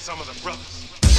Some of the brothers.